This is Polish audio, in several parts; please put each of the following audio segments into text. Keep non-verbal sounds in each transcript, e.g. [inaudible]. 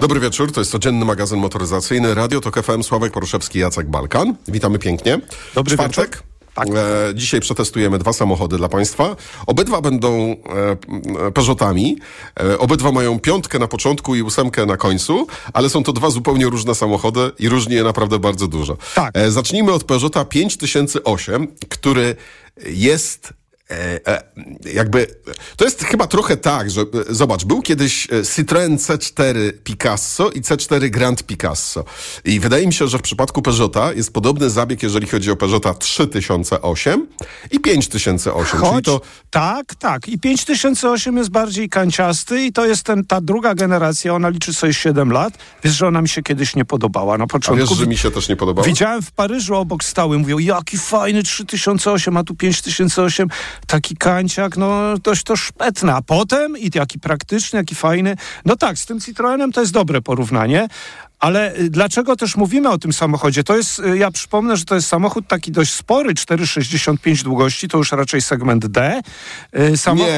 Dobry wieczór, to jest codzienny magazyn motoryzacyjny Radio Tok FM, Sławek Poruszewski, Jacek Balkan. Witamy pięknie. Dobry Czwartek. wieczór. Tak. E, dzisiaj przetestujemy dwa samochody dla Państwa. Obydwa będą e, Peugeotami. E, obydwa mają piątkę na początku i ósemkę na końcu, ale są to dwa zupełnie różne samochody i różni je naprawdę bardzo dużo. Tak. E, zacznijmy od Peugeota 5008, który jest jakby, to jest chyba trochę tak, że e, zobacz, był kiedyś e, Citroen C4 Picasso i C4 Grand Picasso. I wydaje mi się, że w przypadku Peugeota jest podobny zabieg, jeżeli chodzi o Peugeota 3008 i 5008. Choć, to tak, tak. I 5008 jest bardziej kanciasty i to jest ten, ta druga generacja, ona liczy sobie 7 lat. Wiesz, że ona mi się kiedyś nie podobała na a początku. wiesz, że mi się też nie podobało? Widziałem w Paryżu obok stały, mówią, jaki fajny 3008, a tu 5008, taki kanciak, no dość to szpetne. A potem i jaki praktyczny, jaki fajny. No tak, z tym Citroenem to jest dobre porównanie. Ale y, dlaczego też mówimy o tym samochodzie? To jest, y, ja przypomnę, że to jest samochód taki dość spory, 4,65 długości, to już raczej segment D. Y, Samochód,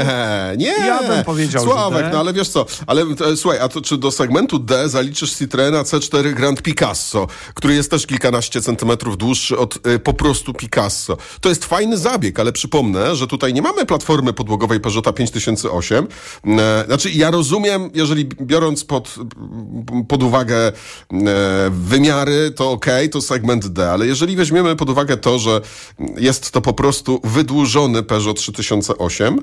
Nie, nie. Ja bym powiedział, Sławek, no ale wiesz co, ale e, słuchaj, a to czy do segmentu D zaliczysz Citroena C4 Grand Picasso, który jest też kilkanaście centymetrów dłuższy od e, po prostu Picasso. To jest fajny zabieg, ale przypomnę, że tutaj nie mamy platformy podłogowej Peugeota 5008. E, znaczy, ja rozumiem, jeżeli biorąc pod, pod uwagę wymiary, to okej, to segment D, ale jeżeli weźmiemy pod uwagę to, że jest to po prostu wydłużony Peugeot 3008, e,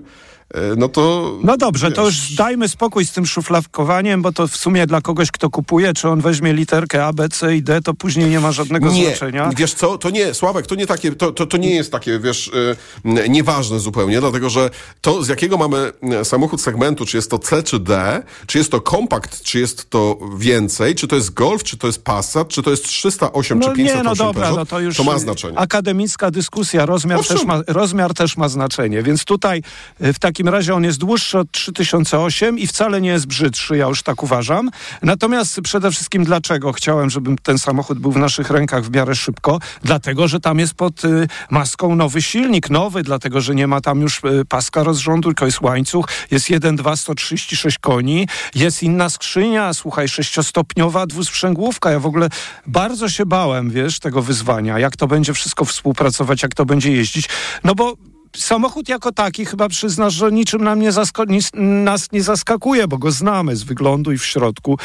no to... No dobrze, to wiesz, już dajmy spokój z tym szuflawkowaniem, bo to w sumie dla kogoś, kto kupuje, czy on weźmie literkę A, B, C i D, to później nie ma żadnego Nie, znaczenia. wiesz co, to nie, Sławek, to nie takie, to, to, to nie jest takie, wiesz, y, nieważne zupełnie, dlatego że to, z jakiego mamy samochód segmentu, czy jest to C czy D, czy jest to kompakt, czy jest to więcej, czy to jest Golf, czy to jest Passat, czy to jest 308 No czy 508 nie, no dobra, Peugeot, no to już to ma znaczenie. akademicka dyskusja, rozmiar Owszem. też, ma, rozmiar też ma znaczenie, więc tutaj y, w takim razie on jest dłuższy od 3008 i wcale nie jest brzydszy, ja już tak uważam. Natomiast przede wszystkim dlaczego chciałem, żeby ten samochód był w naszych rękach w miarę szybko? Dlatego, że tam jest pod y, maską nowy silnik, nowy, dlatego, że nie ma tam już y, paska rozrządu, tylko jest łańcuch, jest 1.2, 136 koni, jest inna skrzynia, słuchaj, sześciostopniowa dwusprzęgłówka. Ja w ogóle bardzo się bałem, wiesz, tego wyzwania, jak to będzie wszystko współpracować, jak to będzie jeździć, no bo samochód jako taki chyba przyznasz, że niczym nam nie nas nie zaskakuje, bo go znamy z wyglądu i w środku.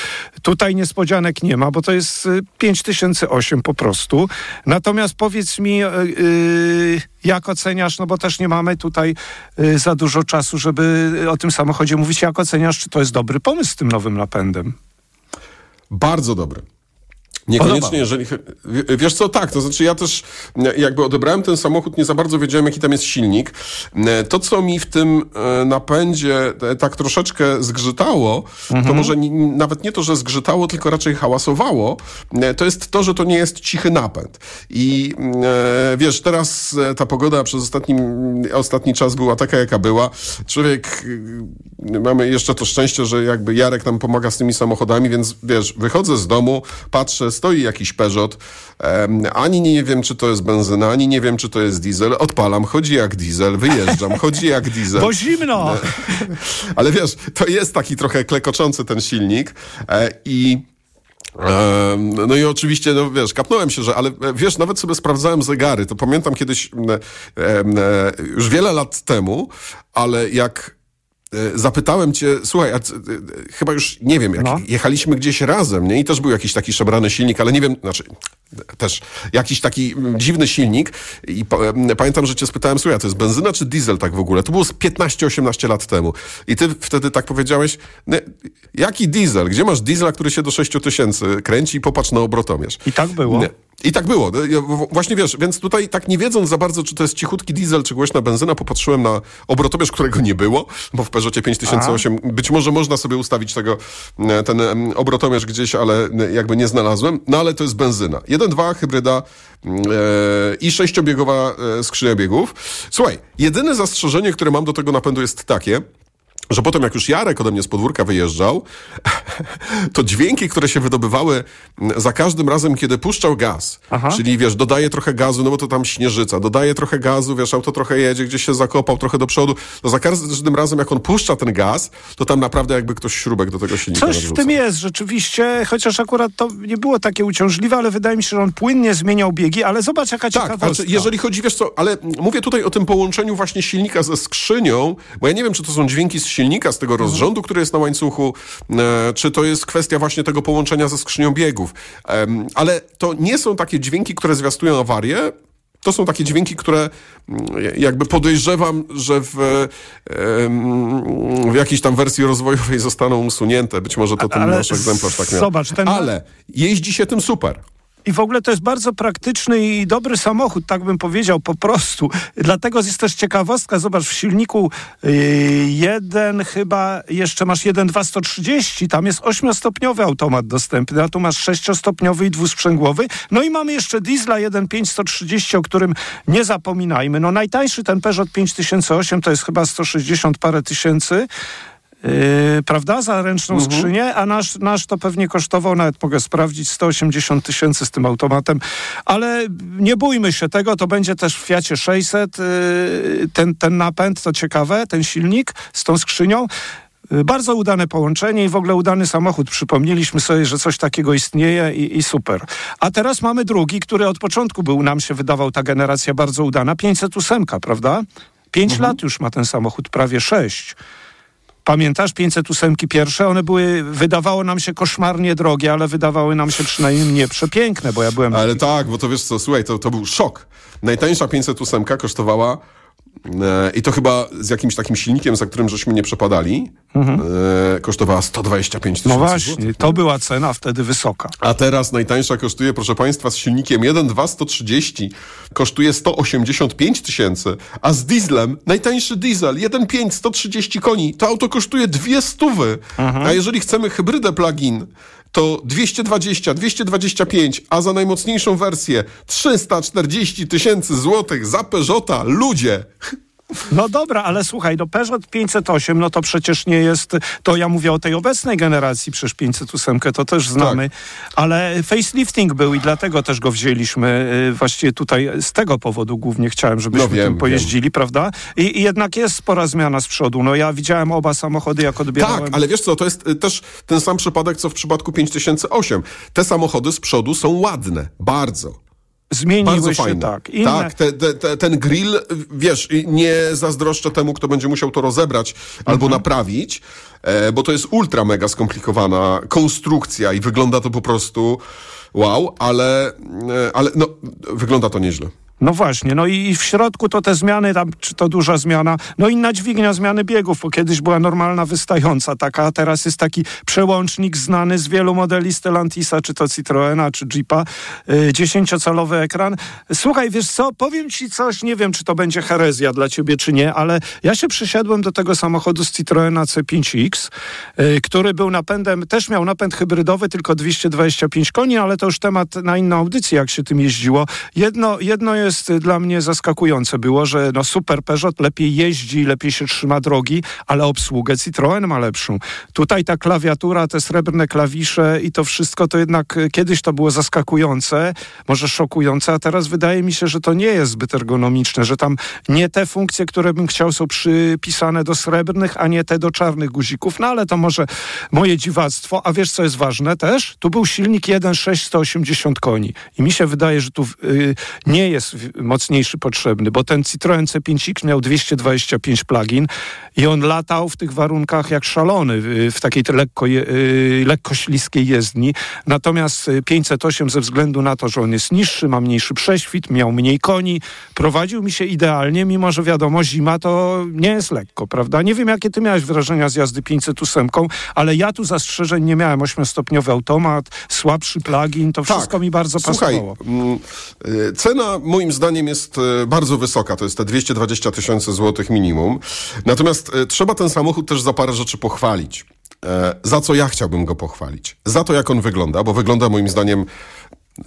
Tutaj niespodzianek nie ma, bo to jest y, 5008 po prostu. Natomiast powiedz mi, y, y, jak oceniasz, no bo też nie mamy tutaj y, za dużo czasu, żeby o tym samochodzie mówić. Jak oceniasz, czy to jest dobry pomysł z tym nowym napędem? Bardzo dobry. Niekoniecznie, jeżeli. Wiesz co, tak, to znaczy ja też jakby odebrałem ten samochód, nie za bardzo wiedziałem, jaki tam jest silnik. To, co mi w tym e, napędzie e, tak troszeczkę zgrzytało, Mhm. to może nawet nie to, że zgrzytało, tylko raczej hałasowało, to jest to, że to nie jest cichy napęd. I e, wiesz, teraz ta pogoda przez ostatni, ostatni czas była taka, jaka była. Człowiek, mamy jeszcze to szczęście, że jakby Jarek nam pomaga z tymi samochodami, więc wiesz, wychodzę z domu, patrzę, stoi jakiś Peugeot, ani nie wiem, czy to jest benzyna, ani nie wiem, czy to jest diesel, odpalam, chodzi jak diesel, wyjeżdżam, chodzi jak diesel. Bo zimno! Ale wiesz, to jest taki trochę klekoczący ten silnik e, i no i oczywiście, no wiesz, kapnąłem się, że, ale e, wiesz, nawet sobie sprawdzałem zegary, to pamiętam kiedyś, e, już wiele lat temu, ale jak e, zapytałem cię, słuchaj, a, e, chyba już nie wiem, jak No. jechaliśmy gdzieś razem, nie? I też był jakiś taki szemrany silnik, ale nie wiem, znaczy też jakiś taki dziwny silnik i pamiętam, że cię spytałem, słuchaj, a to jest benzyna czy diesel tak w ogóle? To było z 15-18 lat temu. I ty wtedy tak powiedziałeś, "Nie, jaki diesel? Gdzie masz diesla, który się do 6 tysięcy kręci i popatrz na obrotomierz? I tak było. Nie. I tak było. Właśnie wiesz, więc tutaj tak nie wiedząc za bardzo, czy to jest cichutki diesel, czy głośna benzyna, popatrzyłem na obrotowierz, którego nie było, bo w Peugeotie 5008 być może można sobie ustawić tego, ten obrotomierz gdzieś, ale jakby nie znalazłem. No ale to jest benzyna. 1.2 hybryda e, i sześciobiegowa e, skrzynia biegów. Słuchaj, jedyne zastrzeżenie, które mam do tego napędu jest takie, że potem jak już Jarek ode mnie z podwórka wyjeżdżał, [laughs] to dźwięki, które się wydobywały za każdym razem, kiedy puszczał gaz, Aha. czyli wiesz, dodaje trochę gazu, no bo to tam śnieżyca, dodaje trochę gazu, wiesz, auto trochę jedzie, gdzieś się zakopał trochę do przodu, to za każdym razem, jak on puszcza ten gaz, to tam naprawdę jakby ktoś śrubek do tego silnika Coś w tym jest rzeczywiście, chociaż akurat to nie było takie uciążliwe, ale wydaje mi się, że on płynnie zmieniał biegi, ale zobacz jaka tak, ciekawostka. Znaczy, jeżeli chodzi, wiesz co, ale mówię tutaj o tym połączeniu właśnie silnika ze skrzynią, bo ja nie wiem, czy to są dźwięki z silnika, z tego rozrządu, który jest na łańcuchu, e, czy to jest kwestia właśnie tego połączenia ze skrzynią biegów. ale to nie są takie dźwięki, które zwiastują awarię, to są takie dźwięki, które mm, jakby podejrzewam, że w, w jakiejś tam wersji rozwojowej zostaną usunięte. Być może to ten nasz egzemplarz tak miał. Zobacz, ten... Ale jeździ się tym super. I w ogóle to jest bardzo praktyczny i dobry samochód, tak bym powiedział, po prostu. Dlatego jest też ciekawostka, zobacz, w silniku yy, jeden chyba, jeszcze masz jeden 230, tam jest ośmiostopniowy automat dostępny, a tu masz sześciostopniowy i dwusprzęgłowy. No i mamy jeszcze diesla 1.5 o którym nie zapominajmy. No najtańszy ten Peugeot 5008 to jest chyba 160 parę tysięcy. Yy, prawda, za ręczną mhm. skrzynię, a nasz, nasz to pewnie kosztował, nawet mogę sprawdzić, 180 tysięcy z tym automatem, ale nie bójmy się tego, to będzie też w Fiacie 600, yy, ten, ten napęd, to ciekawe, ten silnik z tą skrzynią. Yy, bardzo udane połączenie i w ogóle udany samochód. Przypomnieliśmy sobie, że coś takiego istnieje i, i, super. A teraz mamy drugi, który od początku był, nam się wydawał ta generacja bardzo udana, 508, prawda? Pięć mhm. lat już ma ten samochód, prawie sześć. Pamiętasz 508 pierwsze? One były, wydawało nam się koszmarnie drogie, ale wydawały nam się przynajmniej nie przepiękne, bo ja byłem... Ale tak, bo to wiesz co, słuchaj, to, to był szok. Najtańsza 508 kosztowała I to chyba z jakimś takim silnikiem, za którym żeśmy nie przepadali, mhm. e, kosztowała 125 tysięcy. No właśnie, złotych, to była cena wtedy wysoka. A teraz najtańsza kosztuje, proszę Państwa, z silnikiem 1.2 130 kosztuje 185 tysięcy, a z dieslem, najtańszy diesel 1.5 130 koni, to auto kosztuje dwie stówy. Mhm. A jeżeli chcemy hybrydę plug-in, to 220, 225, a za najmocniejszą wersję 340 tysięcy złotych za Peugeota. Ludzie! No dobra, ale słuchaj, no Peugeot 508, no to przecież nie jest, to ja mówię o tej obecnej generacji, przecież 508 to też znamy, tak. ale facelifting był i dlatego też go wzięliśmy, y, właściwie tutaj z tego powodu głównie chciałem, żebyśmy no wiem, tym pojeździli, wiem. prawda? I, I, jednak jest spora zmiana z przodu, no ja widziałem oba samochody, jak odbierałem. Tak, ale wiesz co, to jest y, też ten sam przypadek, co w przypadku 5008. Te samochody z przodu są ładne, bardzo. Zmieniły Bardzo się, fajne. tak. Inne... Tak, te, te, te, ten grill, wiesz, nie zazdroszczę temu, kto będzie musiał to rozebrać mhm. albo naprawić, e, bo to jest ultra mega skomplikowana konstrukcja i wygląda to po prostu wow, ale, e, ale no, wygląda to nieźle. No właśnie, no i w środku to te zmiany, tam, czy to duża zmiana, no inna dźwignia zmiany biegów, bo kiedyś była normalna wystająca taka, a teraz jest taki przełącznik znany z wielu modeli Stellantisa, czy to Citroena, czy Jeepa, yy, dziesięciocalowy ekran. Słuchaj, wiesz co, powiem ci coś, nie wiem, czy to będzie herezja dla ciebie, czy nie, ale ja się przysiadłem do tego samochodu z Citroena C5X, yy, który był napędem, też miał napęd hybrydowy, tylko 225 koni, ale to już temat na inną audycję, jak się tym jeździło. Jedno, jedno jest jest dla mnie zaskakujące było, że no super Peugeot lepiej jeździ, lepiej się trzyma drogi, ale obsługę Citroen ma lepszą. Tutaj ta klawiatura, te srebrne klawisze i to wszystko to jednak e, kiedyś to było zaskakujące, może szokujące, a teraz wydaje mi się, że to nie jest zbyt ergonomiczne, że tam nie te funkcje, które bym chciał są przypisane do srebrnych, a nie te do czarnych guzików, no ale to może moje dziwactwo. A wiesz co jest ważne też? Tu był silnik 1.6 180 koni i mi się wydaje, że tu yy, nie jest mocniejszy potrzebny, bo ten Citroen C5X miał 225 plugin i on latał w tych warunkach jak szalony, w takiej lekko, y, lekko śliskiej jezdni. Natomiast 508 ze względu na to, że on jest niższy, ma mniejszy prześwit, miał mniej koni, prowadził mi się idealnie, mimo że wiadomo, zima to nie jest lekko, prawda? Nie wiem, jakie ty miałeś wrażenia z jazdy 508, ale ja tu zastrzeżeń nie miałem. Ośmiostopniowy automat, słabszy plugin, to tak. wszystko mi bardzo Słuchaj, pasowało. Mm, y, cena moim zdaniem jest e, bardzo wysoka, to jest te 220 tysięcy złotych minimum. Natomiast e, trzeba ten samochód też za parę rzeczy pochwalić. E, za co ja chciałbym go pochwalić? Za to, jak on wygląda, bo wygląda moim zdaniem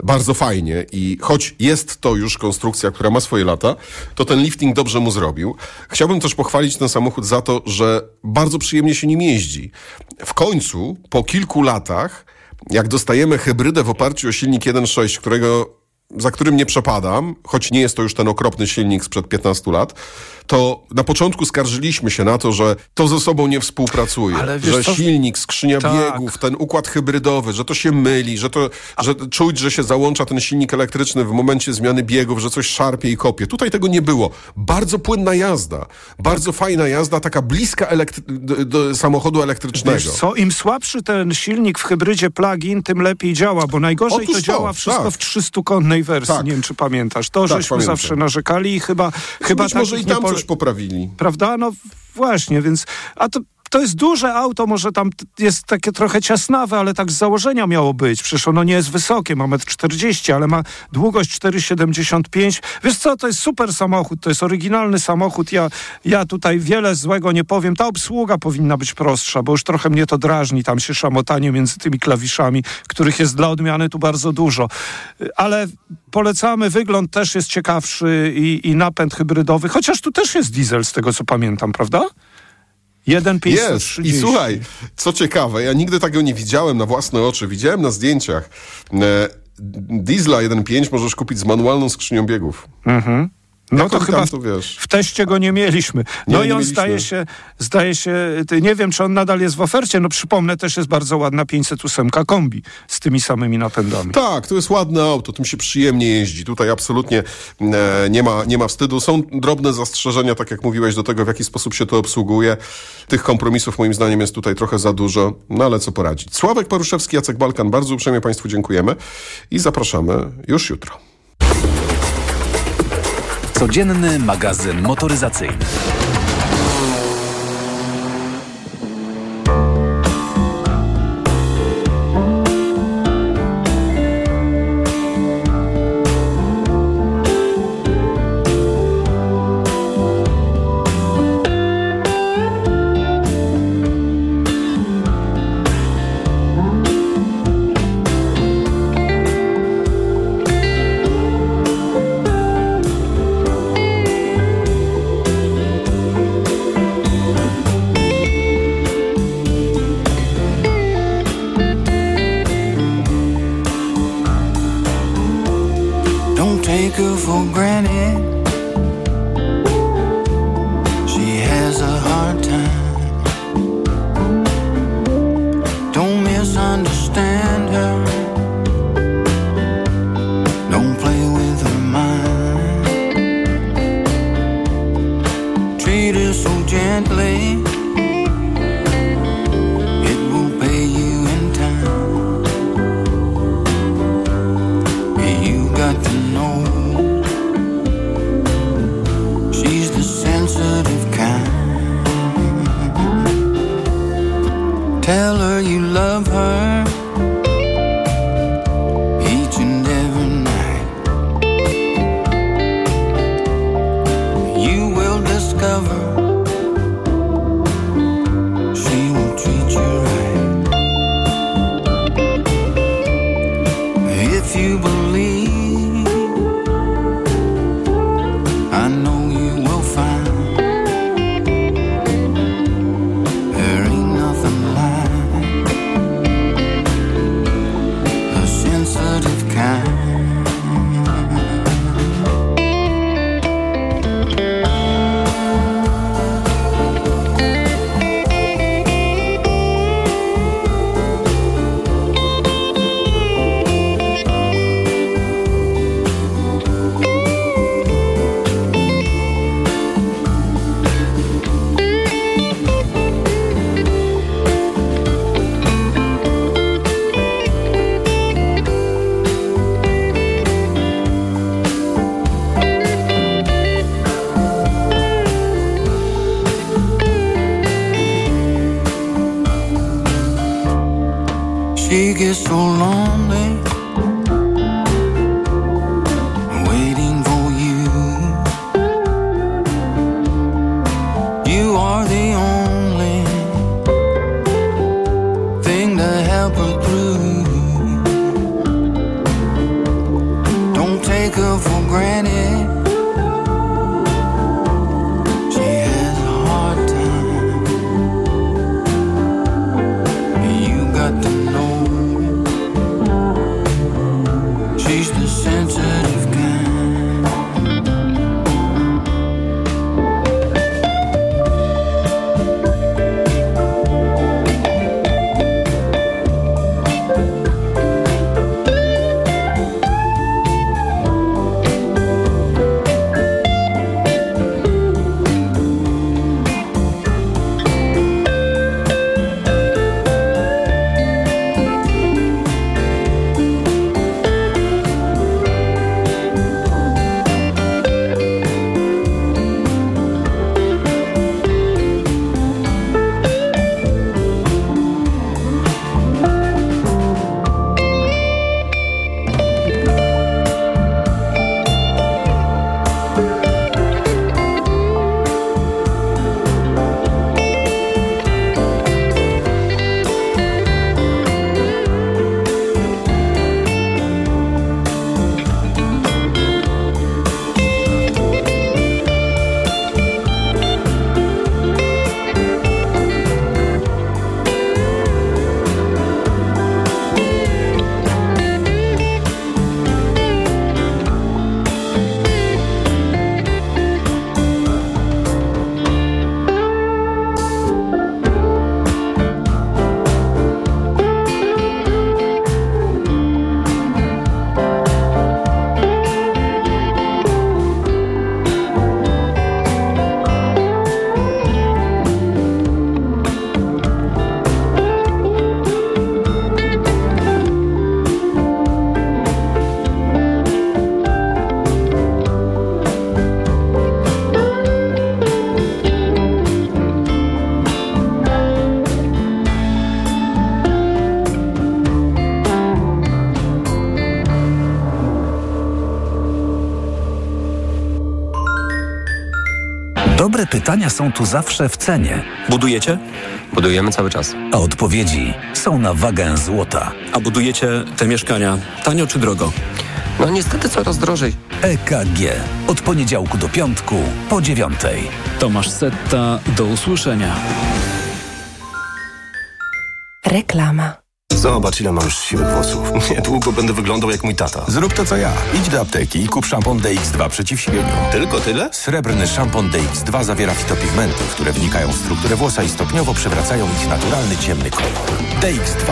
bardzo fajnie i choć jest to już konstrukcja, która ma swoje lata, to ten lifting dobrze mu zrobił. Chciałbym też pochwalić ten samochód za to, że bardzo przyjemnie się nim jeździ. W końcu, po kilku latach, jak dostajemy hybrydę w oparciu o silnik 1.6, którego za którym nie przepadam, choć nie jest to już ten okropny silnik sprzed 15 lat, to na początku skarżyliśmy się na to, że to ze sobą nie współpracuje. że co? silnik, skrzynia tak. biegów, ten układ hybrydowy, że to się myli, że, to, że czuć, że się załącza ten silnik elektryczny w momencie zmiany biegów, że coś szarpie i kopie. Tutaj tego nie było. Bardzo płynna jazda, bardzo fajna jazda, taka bliska elektry- do samochodu elektrycznego. Wiesz co, im słabszy ten silnik w hybrydzie plug-in, tym lepiej działa, bo najgorzej Otóż to działa wszystko tak. w 300-konnej wersji. Tak. Nie wiem, czy pamiętasz. To, tak, żeśmy pamiętam. zawsze narzekali i chyba... chyba być może i tam coś poprawili. Prawda? No właśnie, więc... A to to jest duże auto, może tam jest takie trochę ciasnawe, ale tak z założenia miało być. Przecież ono nie jest wysokie, ma 1,40 m, ale ma długość 4,75 Wiesz co, to jest super samochód, to jest oryginalny samochód. Ja, ja tutaj wiele złego nie powiem. Ta obsługa powinna być prostsza, bo już trochę mnie to drażni, tam się szamotanie między tymi klawiszami, których jest dla odmiany tu bardzo dużo. Ale polecamy, wygląd też jest ciekawszy i, i napęd hybrydowy, chociaż tu też jest diesel z tego co pamiętam, prawda? Jeden Jest. I słuchaj, co ciekawe, ja nigdy tego nie widziałem na własne oczy. Widziałem na zdjęciach. E, Diesla 1.5 możesz kupić z manualną skrzynią biegów. Mhm. No to chyba to, wiesz. w teście go nie mieliśmy. No nie, i on się, zdaje się, nie wiem, czy on nadal jest w ofercie. No przypomnę, też jest bardzo ładna 508 kombi z tymi samymi napędami. Tak, to jest ładne auto, tym się przyjemnie jeździ. Tutaj absolutnie e, nie, ma, nie ma wstydu. Są drobne zastrzeżenia, tak jak mówiłeś, do tego, w jaki sposób się to obsługuje. Tych kompromisów moim zdaniem jest tutaj trochę za dużo, no ale co poradzić. Sławek Paruszewski, Jacek Balkan, bardzo uprzejmie Państwu dziękujemy i zapraszamy już jutro. Codzienny magazyn motoryzacyjny. of her day get so lonely Waiting for you. You are the only Thing to help through. Don't take her for granted. Pytania są tu zawsze w cenie, Budujecie? Budujemy cały czas. a odpowiedzi są na wagę złota. A budujecie te mieszkania tanio czy drogo? No niestety coraz drożej. EKG. Od poniedziałku do piątku po dziewiątej. Tomasz Setta, do usłyszenia. Reklama. Zobacz, ile mam już siwych włosów. [laughs] Niedługo będę wyglądał jak mój tata. Zrób to co ja. Idź do apteki i kup szampon DX2 przeciw siwieniu. Tylko tyle? Srebrny szampon DX2 zawiera fitopigmenty, które wnikają w strukturę włosa i stopniowo przewracają ich naturalny ciemny kolor. DX2.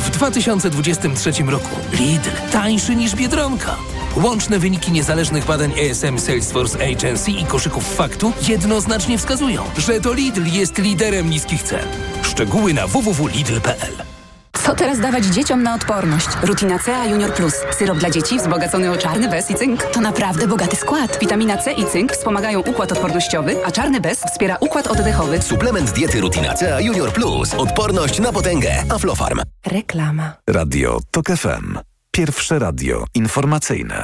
W 2023 roku Lidl tańszy niż Biedronka. Łączne wyniki niezależnych badań ESM Salesforce Agency i koszyków faktu jednoznacznie wskazują, że to Lidl jest liderem niskich cen. Szczegóły na www.lidl.pl Co teraz dawać dzieciom na odporność? Rutina C Junior Plus. Syrop dla dzieci wzbogacony o czarny bez i cynk. To naprawdę bogaty skład. Witamina C i cynk wspomagają układ odpornościowy, a czarny bez wspiera układ oddechowy. Suplement diety Rutina C Junior Plus. Odporność na potęgę. Aflofarm. Reklama. Radio TOK FM. Pierwsze radio informacyjne.